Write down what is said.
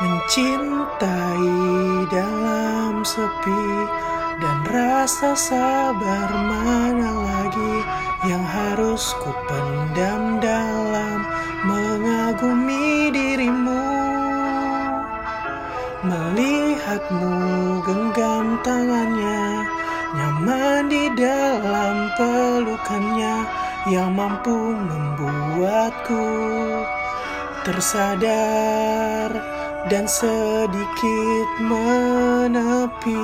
Mencintai dalam sepi dan rasa sabar mana lagi yang harus ku pendam dalam mengagumi dirimu? Melihatmu genggam tangannya Nyaman di dalam pelukannya Yang mampu membuatku tersadar dan sedikit menepi.